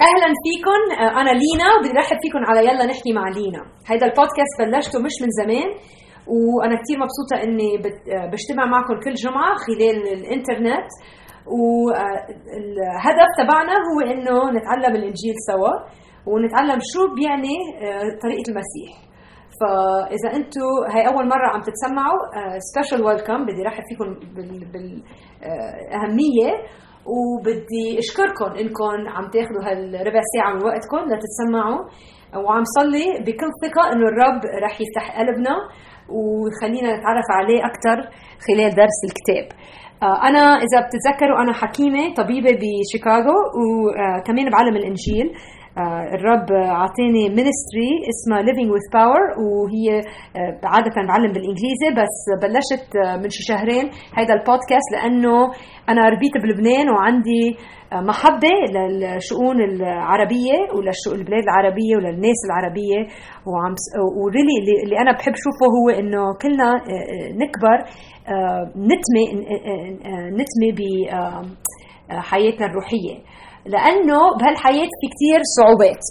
أهلا فيكم أنا لينا بدي أرحب فيكم على يلا نحكي مع لينا. هيدا البودكاست بلشته مش من زمان وأنا كثير مبسوطة إني بجتمع معكم كل جمعة خلال الإنترنت. والهدف تبعنا هو إنه نتعلم الإنجيل سوا ونتعلم شو بيعني طريقة المسيح. فإذا أنتم هي أول مرة عم تتسمعوا سبيشال ويلكم بدي رحب فيكم بالاهميه وبدي أشكركم إنكم عم تاخذوا هالربع ساعة من وقتكم لتتسمعوا. وعم صلي بكل ثقة إنه الرب رح يفتح قلبنا ويخلينا نتعرف عليه أكثر خلال درس الكتاب. أنا إذا بتتذكروا أنا حكيمة طبيبة بشيكاغو وكمان بعلم الإنجيل. الرب أعطاني مينستري اسمها Living with Power وهي عادة بعلم بالإنجليزي بس بلشت من شي شهرين هذا البودكاست لأنه أنا ربيت بلبنان وعندي محبة للشؤون العربية وللبلاد العربية وللناس العربية. وعم وريلي اللي أنا بحب شوفه هو إنه كلنا نكبر نتمي نتمي بحياتنا الروحية. لأنه بهالحياة في كثير صعوبات.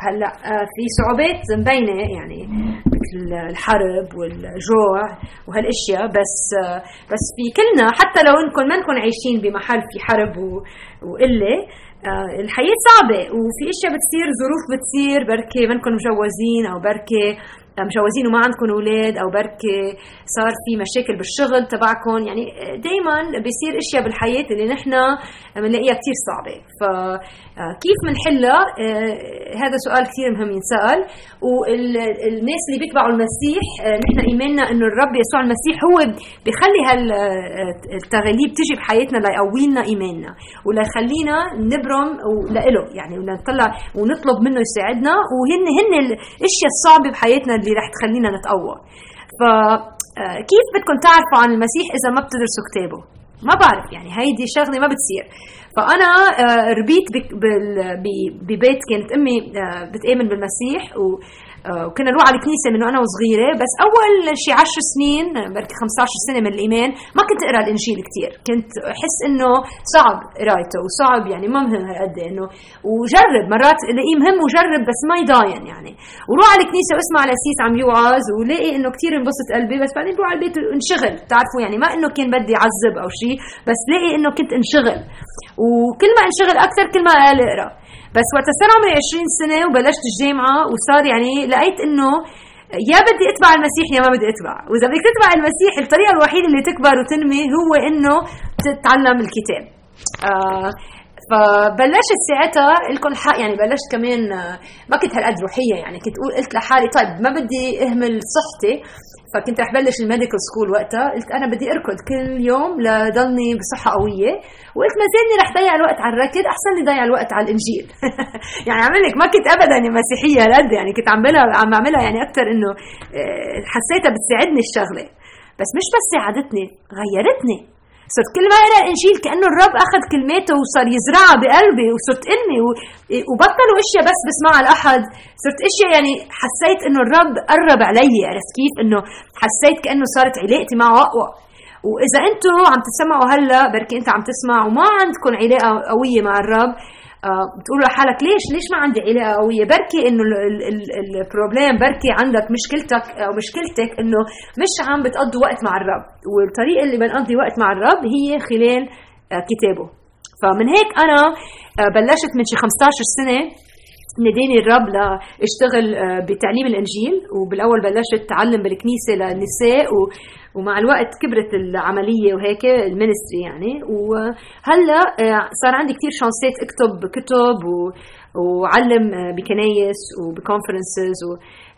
هلأ في صعوبات مبينة يعني مثل الحرب والجوع وهالأشياء بس بس في كلنا حتى لو إنكم ما إنكم عايشين بمحل في حرب وقلة الحياة صعبة. وفي أشياء بتصير ظروف بتصير بركي منكم مجوزين أو بركي مجوزين وما عندكم أولاد أو بركي صار في مشاكل بالشغل تبعكم يعني دائما بيصير أشياء بالحياة اللي نحن بنلاقيها كثير صعبة. فكيف بنحلها هذا سؤال كثير مهم ينسأل. والناس اللي بيتبعوا المسيح نحن إيماننا إنه الرب يسوع المسيح هو بيخلي هالتغليب تجي بحياتنا ليقوي لنا إيماننا وليخلينا نبرم لإله يعني ونطلع ونطلب منه يساعدنا. وهن هن الأشياء الصعبة بحياتنا اللي رح تخلينا نتقوى. فكيف بدكم تعرفوا عن المسيح إذا ما بتدرسوا كتابه؟ ما بعرف يعني هيدي شغلة ما بتصير. فأنا ربيت ببيت كانت أمي بتآمن بالمسيح وكنا نروح على الكنيسة من وأنا وصغيرة بس أول شي عشر سنين بركي 15 سنة من الإيمان ما كنت أقرأ الإنجيل كتير. كنت أحس إنه صعب قرايته وصعب يعني ما مهم هالقد إنه وجرب مرات الاقيه مهم وجرب بس ما يضاين يعني. وروح على الكنيسة واسمع لسيس عم يوعظ ولاقي إنه كتير انبسط قلبي بس بعدين بروح على البيت انشغل. بتعرفوا يعني ما إنه كان بدي أعذب أو شيء بس لاقي إنه كنت انشغل. وكل ما انشغل أكثر كل ما أقرأ. بس وقت صار عمري 20 سنة وبلشت الجامعة وصار يعني لقيت إنه يا بدي أتبع المسيح يا ما بدي أتبع. وإذا بدك تتبع المسيح الطريقة الوحيدة اللي تكبر وتنمي هو إنه تتعلم الكتاب. آه فبلشت ساعتها لكم الحق يعني بلشت كمان ما كنت هالقد روحية يعني كنت قلت لحالي طيب ما بدي أهمل صحتي. فكنت رح بلش ال medical school وقتها. قلت أنا بدي أركض كل يوم لضلني بصحة قوية. وقلت ما زالني رح ضيع الوقت على الركض أحسن لي ضيع الوقت على الإنجيل. يعني عمل لك ما كنت ابدا مسيحية هالقد يعني كنت عم بعملها عم بعملها يعني أكثر إنه حسيتها بتساعدني الشغلة. بس مش بس ساعدتني غيرتني. صرت كل ما اقرا الانجيل كأنه الرب أخذ كلماته وصار يزرعها بقلبي وصرت انمي وبطلوا إشياء بس بسمعها لاحد صرت إشياء يعني حسيت إنه الرب قرب علي عرفت كيف؟ إنه حسيت كأنه صارت علاقتي معه أقوى. وإذا أنتم عم تسمعوا هلأ بركي أنت عم تسمع وما عندكم علاقة قوية مع الرب آه بتقول لحالك ليش ليش ما عندي علاقة؟ قويه بركي إنه البروبليم بركي عندك مشكلتك أو مشكلتك إنه مش عم بتقضي وقت مع الرب. والطريقة اللي بنقضي وقت مع الرب هي خلال آه كتابه. فمن هيك أنا آه بلشت من شي 15 سنة ناداني الرب لاشتغل بتعليم الإنجيل وبالأول بلشت أتعلم بالكنيسة للنساء و ومع الوقت كبرت العملية وهيك ال ministry يعني. وهلأ صار عندي كثير chance ات أكتب كتب و... وعلم بكنايس وب conferences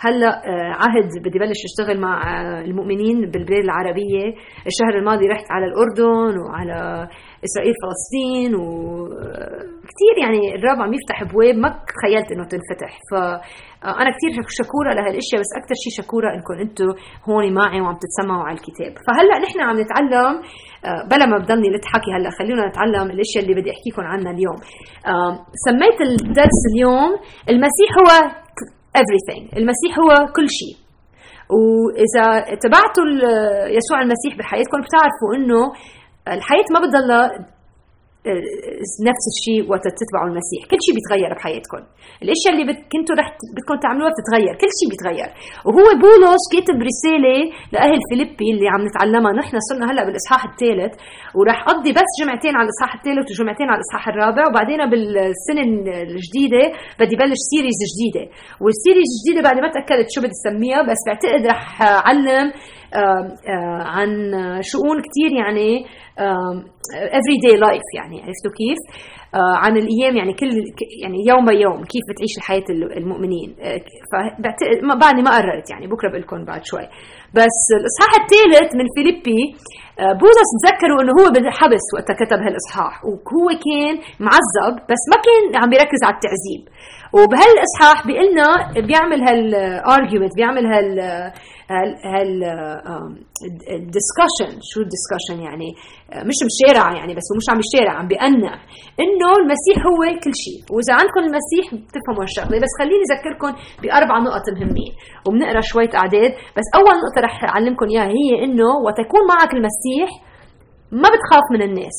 وهلا عهد بدي بلش أشتغل مع المؤمنين بالبلاد العربية. الشهر الماضي رحت على الأردن وعلى إسرائيل فلسطين وكثير يعني الرب عم يفتح ابواب ما تخيلت إنه تنفتح. فانا كثير شكورة لهالأشياء بس أكثر شيء شكورة إنكم أنتم هون معي وعم تتسمعوا على الكتاب. فهلا نحن عم نتعلم بلا ما بضلني لتحكي هلا خلونا نتعلم الأشياء اللي بدي أحكيكم عنها اليوم. سميت الدرس اليوم المسيح هو everything. المسيح هو كل شيء. وإذا تبعتوا يسوع المسيح بحياتكم بتعرفوا إنه الحياة ما بتضلها نفس الشيء وقت تتبعوا المسيح. كل شيء بيتغير بحياتكم. الأشياء اللي بت... كنتوا رح بدكم تعملوها بتتغير. كل شيء بيتغير. وهو بولس كاتب رسالة لأهل فيليبي اللي عم نتعلمها. نحن صرنا هلأ بالإصحاح الثالث وراح اقضي بس جمعتين على الإصحاح الثالث وجمعتين على الإصحاح الرابع وبعدين بالسنة الجديدة بدي بلش سيريز جديدة. والسيريز الجديدة بعد ما تأكدت شو بدي اسميها بس بعتقد رح أعلم عن شؤون كثير يعني every day life يعني عرفتوا كيف؟ عن الأيام يعني كل يعني يوم بيوم كيف بتعيش الحياة المؤمنين. فبعتقد بعدني ما قررت يعني بكرة بقول لكم بعد شوي. بس الإصحاح الثالث من فيليبي بولس تذكروا إنه هو بالحبس وقت كتب هالإصحاح وهو كان معذب بس ما كان عم بيركز على التعذيب. وبهالإصحاح بيقول لنا بيعمل هال argument بيعمل هال هال ال discussion شو ال discussion يعني؟ مش مشارع يعني بس مش عم يشارع عم بيقنع إنه المسيح هو كل شيء. وإذا عندكم المسيح بتفهموا هالشغلة. بس خليني أذكركم بأربع نقط مهمين وبنقرأ شوية أعداد. بس أول نقطة رح أعلمكم إياها هي إنه وقت يكون معك المسيح ما بتخاف من الناس.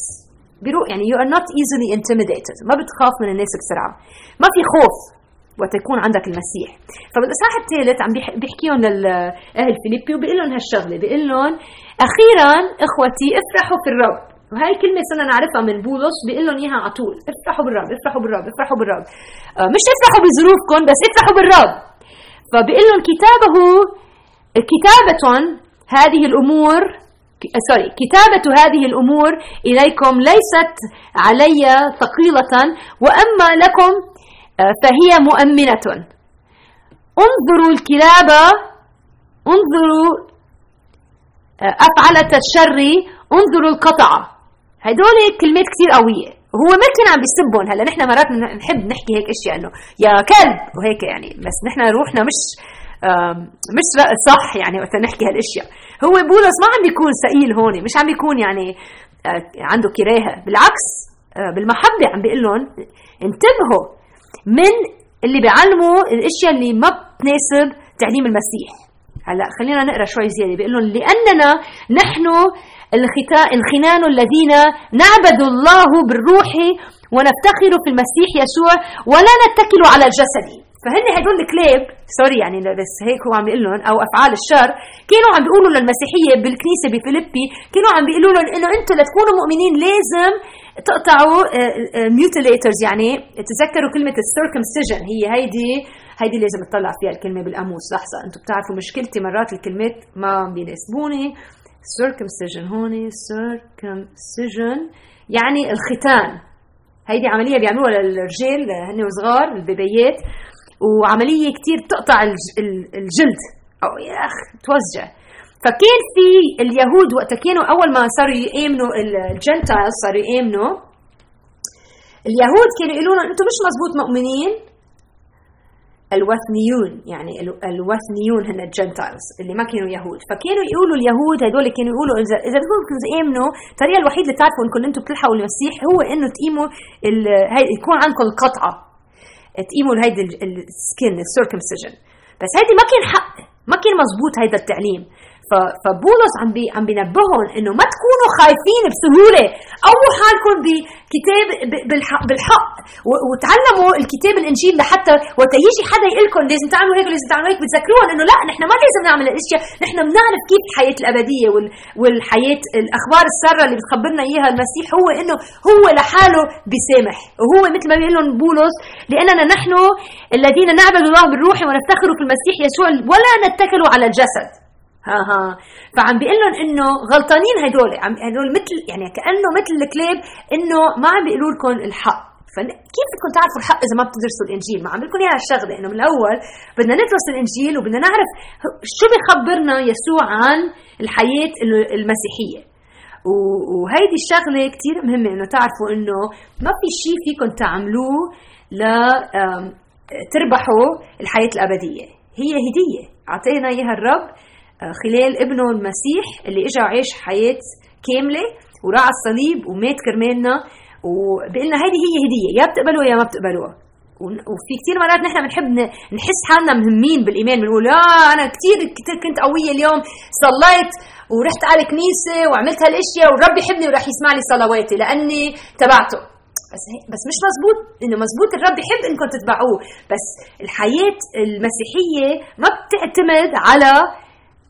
بيروق يعني you are not easily intimidated. ما بتخاف من الناس بسرعة. ما في خوف. وقت يكون عندك المسيح. فبالاصحاح الثالث عم بيحكيهم لأهل فيليبي وبيقول لهم هالشغلة. بيقول لهم أخيرا إخوتي افرحوا في الرب. وهي كلمة صرنا نعرفها من بولس. بيقول لهم إياها على طول. افرحوا بالرب افرحوا بالرب افرحوا بالرب. آه مش افرحوا بظروفكم بس افرحوا بالرب. فبيقول لهم كتابه كتابة هذه الأمور سوري كتابة هذه الأمور إليكم ليست علي ثقيلة وأما لكم فهي مؤمنة. انظروا الكلابة انظروا أفعلة الشر انظروا القطعة هدول كلمات كثير قوية. هو ما كان عم بيسبهم هلا. نحن مرات نحب نحكي هيك أشياء إنه يا كلب وهيك يعني. بس نحن روحنا مش مش صح يعني وقت نحكي هالأشياء. هو بولس ما عم بيكون ثقيل هون مش عم بيكون يعني عنده كراهة. بالعكس بالمحبة عم بيقول لهم انتبهوا. من اللي بيعلموا الأشياء اللي ما بتناسب تعليم المسيح. هلأ خلينا نقرأ شوي زيادة. بيقول لهم لأننا نحن الخنان الذين نعبد الله بالروح ونفتخر في المسيح يسوع ولا نتكل على الجسد. فهن هدول الكلاب sorry يعني بس هيك هو عم بيقول لهم أو أفعال الشر كانوا عم بيقولوا للمسيحية بالكنيسة بفيليبي كانوا عم بيقولوا لهم إنه أنتم لتكونوا مؤمنين لازم تقطعوا mutilators يعني تذكروا كلمة ال circumcision هي هيدي هيدي لازم تطلع فيها الكلمة بالقاموس لحظة أنتم بتعرفوا مشكلتي مرات الكلمات ما بيناسبوني. circumcision هون circumcision يعني الختان. هيدي عملية بيعملوها للرجال هن وصغار البيبيات وعملية كتير تقطع الجلد. أو يا اخ توزجه فكان في اليهود وقت كانوا أول ما صاروا يآمنوا الجنتايل صاروا يآمنوا اليهود كانوا يقولوا لهم أنتم مش مزبوط مؤمنين؟ الوثنيون يعني الوثنيون هن ال Gentiles اللي ما كانوا يهود. فكانوا يقولوا اليهود هدول كانوا يقولوا اذا إذا بدكم تآمنوا الطريقة الوحيدة اللي تعرفوا إنكم أنتم بتلحقوا المسيح هو إنه تقيموا يكون عندكم القطعة. تقيموا هيدي ال skin ال circumcision بس هيدي ما كان حق ما كان مزبوط هيدا التعليم. فبولس عم بي عم بينبههم إنه ما تكونوا خايفين بسهولة. قووا حالكم بكتاب بالحق, وتعلموا الكتاب الإنجيل لحتى وقت يجي حدا يقول لكم لازم تعملوا هيك لازم تعملوا هيك بتذكروهم إنه لا نحن ما لازم نعمل الاشياء نحن بنعرف كيف الحياة الأبدية والحياة الأخبار السارة اللي بتخبرنا إياها المسيح هو إنه هو لحاله بيسامح وهو مثل ما بيقول لهم بولس لأننا نحن الذين نعبد الله بالروح ونفتخر في المسيح يسوع ولا نتكل على الجسد. ها ها فعم بيقول لهم إنه غلطانين هدول عم هدول مثل يعني كأنه مثل الكلاب إنه ما عم بيقولوا لكم الحق فكيف بدكم تعرفوا الحق إذا ما بتدرسوا الإنجيل؟ ما عم لكم اياها الشغله إنه من الأول بدنا ندرس الإنجيل وبدنا نعرف شو بخبرنا يسوع عن الحياة المسيحية. وهيدي الشغلة كثير مهمة إنه تعرفوا إنه ما في شيء فيكم تعملوه ل تربحوا الحياة الأبدية، هي هدية أعطينا إياها الرب خلال ابنه المسيح اللي اجى عاش حياة كاملة وراعى الصليب ومات كرمالنا. وبقلنا هيدي هي هدية يا بتقبلوها يا ما بتقبلوها. وفي كثير مرات نحن بنحب نحس حالنا مهمين بالإيمان بنقول آه أنا كثير كنت قوية اليوم صليت ورحت على الكنيسة وعملت هالأشياء والرب يحبني وراح يسمع لي صلواتي لأني تبعته. بس بس مش مزبوط إنه مزبوط الرب يحب إنكم تتبعوه. بس الحياة المسيحية ما بتعتمد على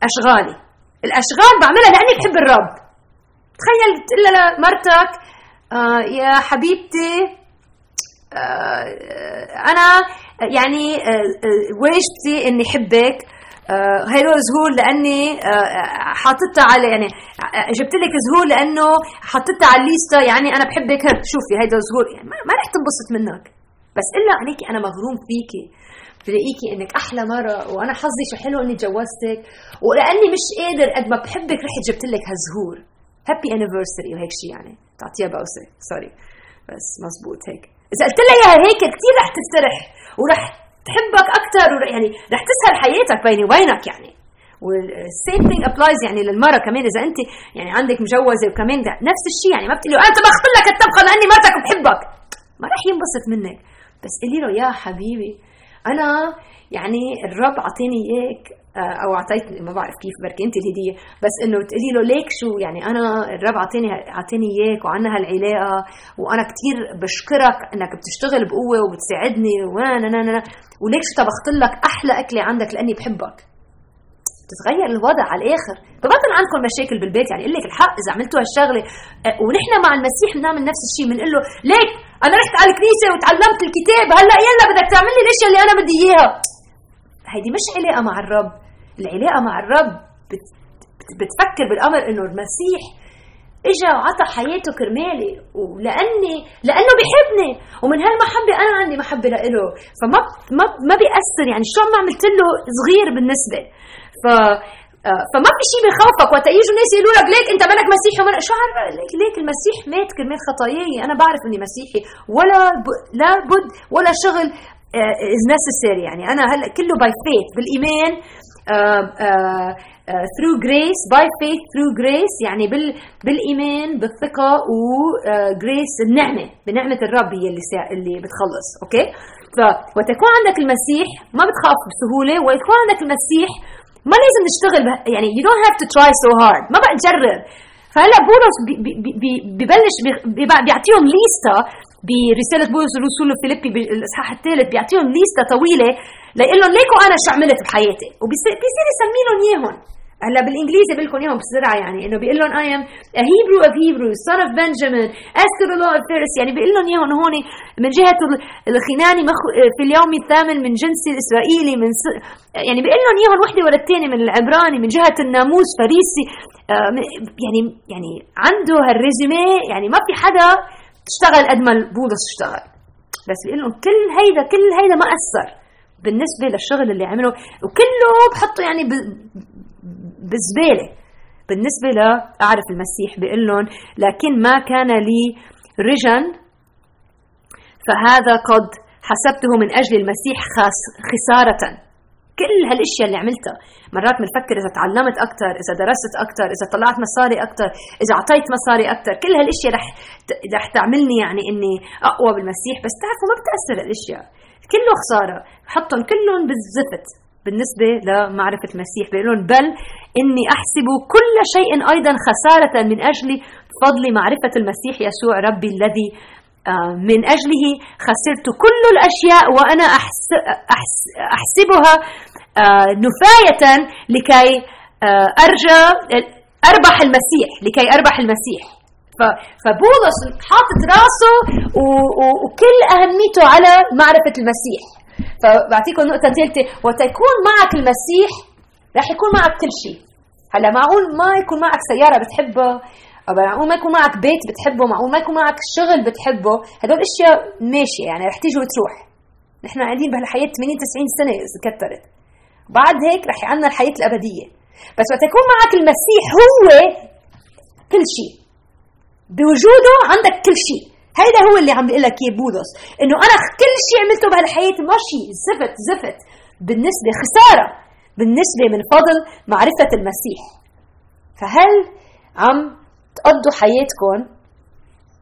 أشغالي. الأشغال بعملها لأني بحب الرب. تخيل تقول لمرتك آه يا حبيبتي آه أنا يعني آه واجبتي إني حبك آه هيدول زهور لأني آه حاططها على يعني جبت لك زهور لأنه حطيتها على الليستة يعني أنا بحبك. شوفي هيدول زهور. يعني ما رح تنبسط منك. بس إلا عليكي أنا مغروم فيكي. بلاقيكي إنك أحلى مرة وأنا حظي شو حلو إني تجوزتك ولأني مش قادر قد ما بحبك رحت جبت لك هالزهور happy anniversary وهيك شيء يعني. تعطيها بوسه sorry بس مزبوط هيك. إذا قلت لها إياها هيك كثير رح تسترح ورح تحبك أكثر يعني رح تسهل حياتك بيني وبينك يعني. وال same thing applies يعني للمرة كمان. إذا أنت يعني عندك مجوزة وكمان نفس الشيء يعني. ما بتقولي أنا طبخت لك الطبخة لاني مرتك بحبك ما رح ينبسط منك. بس قولي له يا حبيبي أنا يعني الرب أعطيني اياك آه، أو اعطيتني ما بعرف كيف بركي أنت الهديه بس إنه تقولي له ليك شو يعني أنا الرب أعطيني أعطيني اياك وعنا هالعلاقة وأنا كثير بشكرك إنك بتشتغل بقوة وبتساعدني وأنا نا نا وليك شو طبخت لك أحلى أكلة عندك لأني بحبك. تتغير الوضع على الآخر. ببطل عندكم مشاكل بالبيت يعني أقول لك الحق إذا عملتوا هالشغلة. آه، ونحن مع المسيح بنعمل نفس الشيء بنقول له ليك أنا رحت على الكنيسة وتعلمت الكتاب. هلأ يلا بدك تعمل لي الأشياء اللي أنا بدي إياها. هيدي مش علاقة مع الرب. العلاقة مع الرب بت بتفكر بالأمر إنه المسيح إجا وعطى حياته كرمالي ولأني لأنه بحبني ومن هالمحبة أنا عندي محبة لإله. فما ما ما بيأثر. يعني شو ما عملت له صغير بالنسبة. ف فما في شيء بخوفك وقت يجوا الناس يقولوا لك ليك أنت مالك مسيحي ومالك شو عارف ليك, ليك المسيح مات كرمال خطاياي؟ أنا بعرف إني مسيحي. ولا ب... لا بد ولا شغل is uh, necessary. يعني أنا هلا كله by faith بالإيمان through grace by faith through grace يعني بال بالإيمان بالثقة و grace uh, النعمة. بنعمة الرب هي اللي سا... اللي بتخلص. okay؟ فوتكون عندك المسيح ما بتخاف بسهولة. ويكون عندك المسيح ما لازم نشتغل به... يعني you don't have to try so hard. ما بقى تجرب فهلا بولس ببلش بيعطيهم ليستا برسالة بولس الرسول فيليبي بالاصحاح الثالث بيعطيهم ليستا طويلة ليقول لهم ليكوا أنا شو عملت بحياتي؟ وبيصير يسمي لهم إياهم. هلا بالإنجليزي بقول لكم اياهم بسرعة يعني إنه بيقول لهم a Hebrew of Hebrews son of Benjamin asked the law of Pharisee يعني بيقول لهم اياهم هون من جهة الخناني في اليوم الثامن من جنس الاسرائيلي من س... يعني بيقول لهم اياهم وحده ورا الثانية من العبراني من جهة الناموس فريسي آه، يعني يعني عنده هالريزومي يعني ما في حدا اشتغل قد ما بولس اشتغل بس بيقول لهم كل هيدا كل هيدا ما أثر بالنسبة للشغل اللي عمله وكله بحطه يعني بالزبالة. بالنسبة لاعرف المسيح بيقول لهم لكن ما كان لي رجن فهذا قد حسبته من أجل المسيح خسارة. كل هالأشياء اللي عملتها مرات بنفكر إذا تعلمت أكثر إذا درست أكثر إذا طلعت مصاري أكثر إذا أعطيت مصاري أكثر كل هالأشياء رح رح تعملني يعني إني أقوى بالمسيح. بس تعرفوا ما بتأثر الاشياء كله خسارة. حطهم كلهم بالزفت. بالنسبة لمعرفة المسيح بيقولون بل إني أحسب كل شيء أيضا خسارة من أجل فضل معرفة المسيح يسوع ربي الذي آه، من أجله خسرت كل الأشياء وأنا أحسبها آه، نفاية لكي آه، أرجى أربح المسيح لكي أربح المسيح. فبولس حاطط راسه وكل أهميته على معرفة المسيح. فبعطيكم نقطة ثالثة وتكون معك المسيح رح يكون معك كل شيء. هلا معقول ما يكون معك سيارة بتحبها معقول ما يكون معك بيت بتحبه معقول ما يكون معك شغل بتحبه هدول أشياء ماشية يعني رح تيجي وتروح. نحن قاعدين بهالحياة 80 90 سنة إذا كترت بعد هيك رح يعنا الحياة الأبدية. بس وقت يكون معك المسيح هو كل شيء. بوجوده عندك كل شيء. هيدا هو اللي عم بيقول لك إياه بولس إنه أنا كل شيء عملته بهالحياة ماشي زفت زفت. بالنسبة خسارة بالنسبة من فضل معرفة المسيح. فهل عم تقضوا حياتكم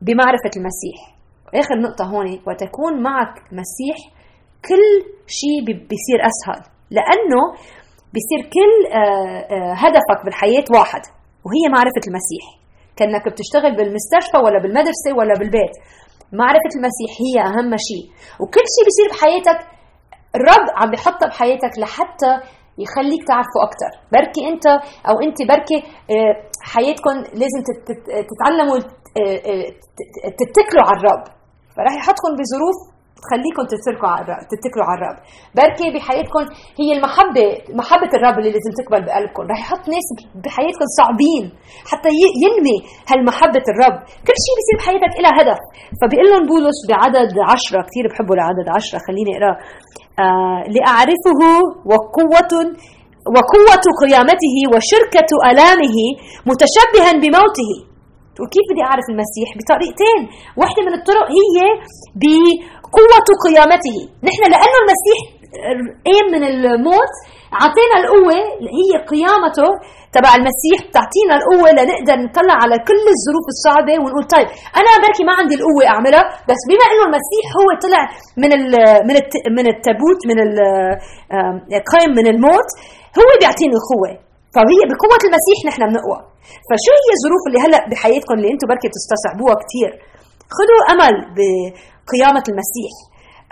بمعرفة المسيح؟ آخر نقطة هون وتكون معك مسيح كل شيء بيصير أسهل. لأنه بيصير كل آه، آه، هدفك بالحياة واحد وهي معرفة المسيح. كأنك بتشتغل بالمستشفى ولا بالمدرسة ولا بالبيت. معرفة المسيح هي أهم شيء. وكل شيء بيصير بحياتك الرب عم بيحطها بحياتك لحتى يخليك تعرفه أكثر بركي أنت أو أنت بركي آه، حياتكم لازم تتعلموا تتكلوا على الرب. فراح يحطكم بظروف تخليكم تتركوا على الرب تتكلوا على الرب بركي بحياتكم. هي المحبه محبة الرب اللي لازم تكبر بقلبكم. رح يحط ناس بحياتكم صعبين حتى ينمي هالمحبة الرب. كل شيء بيصير بحياتك لها هدف. فبيقول لهم بولس بعدد عشرة. كثير بحبوا العدد عشرة. خليني أقرأ. آه لأعرفه وقوة وقوة قيامته وشركة ألامه متشبها بموته. وكيف بدي أعرف المسيح؟ بطريقتين. واحدة من الطرق هي بقوة قيامته. نحن لأنه المسيح قام من الموت أعطينا القوة هي قيامته تبع المسيح بتعطينا القوة لنقدر نطلع على كل الظروف الصعبة ونقول طيب أنا بركي ما عندي القوة أعملها بس بما إنه المسيح هو طلع من ال من من التابوت من قائم من الموت هو بيعطيني القوة. فهي بقوة المسيح نحن بنقوى. فشو هي الظروف اللي هلأ بحياتكم اللي أنتم بركي بتستصعبوها كثير خذوا أمل بقيامة المسيح.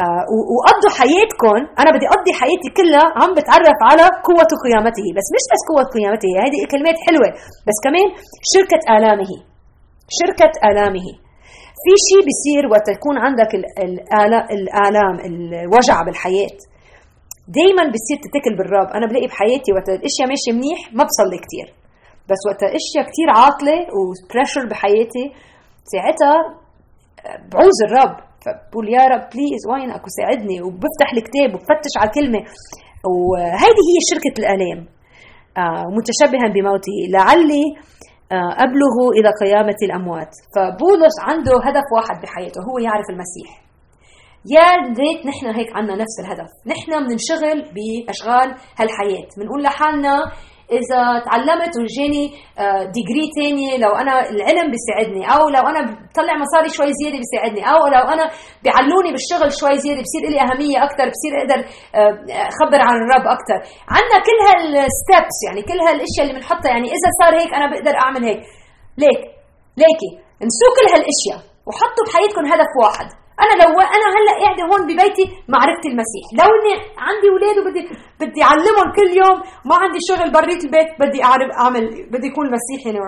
آه وقضوا حياتكم. أنا بدي أقضي حياتي كلها عم بتعرف على قوة قيامته. بس مش بس قوة قيامته هذه كلمات حلوة. بس كمان شركة آلامه. شركة آلامه. في شيء بيصير وقت يكون عندك الآلام الوجع بالحياة. دايما بتصير تتكل بالرب أنا بلاقي بحياتي وقت الأشياء ماشية منيح ما بصلي كثير بس وقت الأشياء كثير عاطلة و pressure بحياتي ساعتها بعوز الرب فبقول يا رب please وينك وساعدني وبفتح الكتاب وبفتش على الكلمة. وهيدي هي شركة الآلام. آه، متشبها بموته لعلي آه، أبلغ إلى قيامة الأموات. فبولس عنده هدف واحد بحياته. هو يعرف المسيح. يا ريت نحن هيك عنا نفس الهدف. نحن بننشغل بأشغال هالحياة. بنقول لحالنا إذا تعلمت وجاني ديجري آه، تاني لو أنا العلم بيساعدني أو لو أنا بطلع مصاري شوي زيادة بيساعدني أو لو أنا بيعلوني بالشغل شوي زيادة بصير لي أهمية أكثر بصير أقدر آه، أخبر عن الرب أكثر عندنا كل هالستبس يعني كل هالأشياء اللي بنحطها يعني إذا صار هيك أنا بقدر أعمل هيك. ليك ليكي انسوا كل هالأشياء وحطوا بحياتكم هدف واحد. أنا لو أنا هلأ قاعدة هون ببيتي معرفه المسيح. لو إني عندي أولاد وبدي بدي أعلمهم كل يوم ما عندي شغل برات البيت بدي اعرف اعمل بدي اكون مسيحي يعني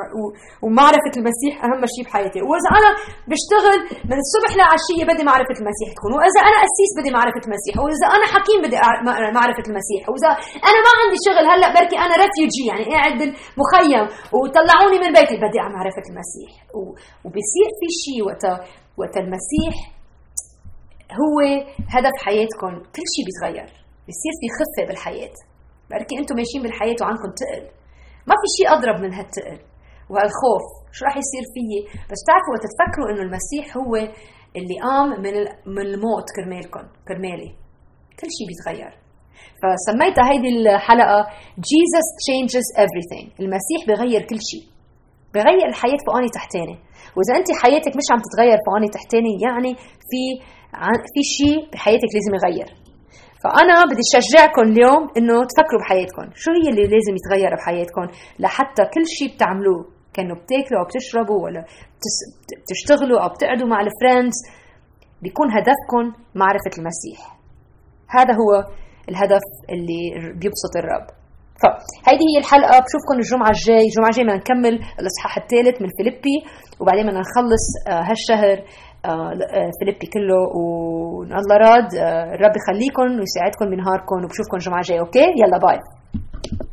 ومعرفة المسيح أهم شيء بحياتي. وإذا أنا بشتغل من الصبح لعشية بدي معرفة المسيح تكون. وإذا أنا قسيس بدي معرفة المسيح. وإذا أنا حكيم بدي معرفة المسيح. وإذا أنا ما عندي شغل هلأ بركي أنا refugee يعني قاعد بالمخيم وطلعوني من بيتي بدي معرفة المسيح. وبصير في شيء وقت وقت المسيح هو هدف حياتكم كل شيء بيتغير. بيصير في خفة بالحياة. بركي أنتم ماشيين بالحياة وعندكم تقل. ما في شيء أضرب من هالتقل. وهالخوف شو راح يصير فيي؟ بس بتعرفوا وقت تفكروا إنه المسيح هو اللي قام من من الموت كرمالكم كرمالي. كل شيء بيتغير. فسميتها هيدي الحلقة Jesus changes everything. المسيح بغير كل شيء بغير الحياة فوقاني تحتاني. وإذا انت حياتك مش عم تتغير فوقاني تحتاني يعني في في شيء بحياتك لازم يغير. فأنا بدي اشجعكم اليوم إنه تفكروا بحياتكم. شو هي اللي لازم يتغير بحياتكم لحتى كل شيء بتعملوه؟ كانوا بتاكلوا أو بتشربوا ولا بتشتغلوا أو بتقعدوا مع الفريندز بيكون هدفكم معرفة المسيح. هذا هو الهدف اللي بيبسط الرب. فهيدي هي الحلقة. بشوفكم الجمعة الجاي. الجمعة الجاي بدنا نكمل الإصحاح الثالث من فيليبي وبعدين بدنا نخلص آه، هالشهر آه، آه، فيليبي كله والله راد الرب يخليكم ويساعدكم بنهاركم وبشوفكم الجمعه الجايه okay؟ يلا bye.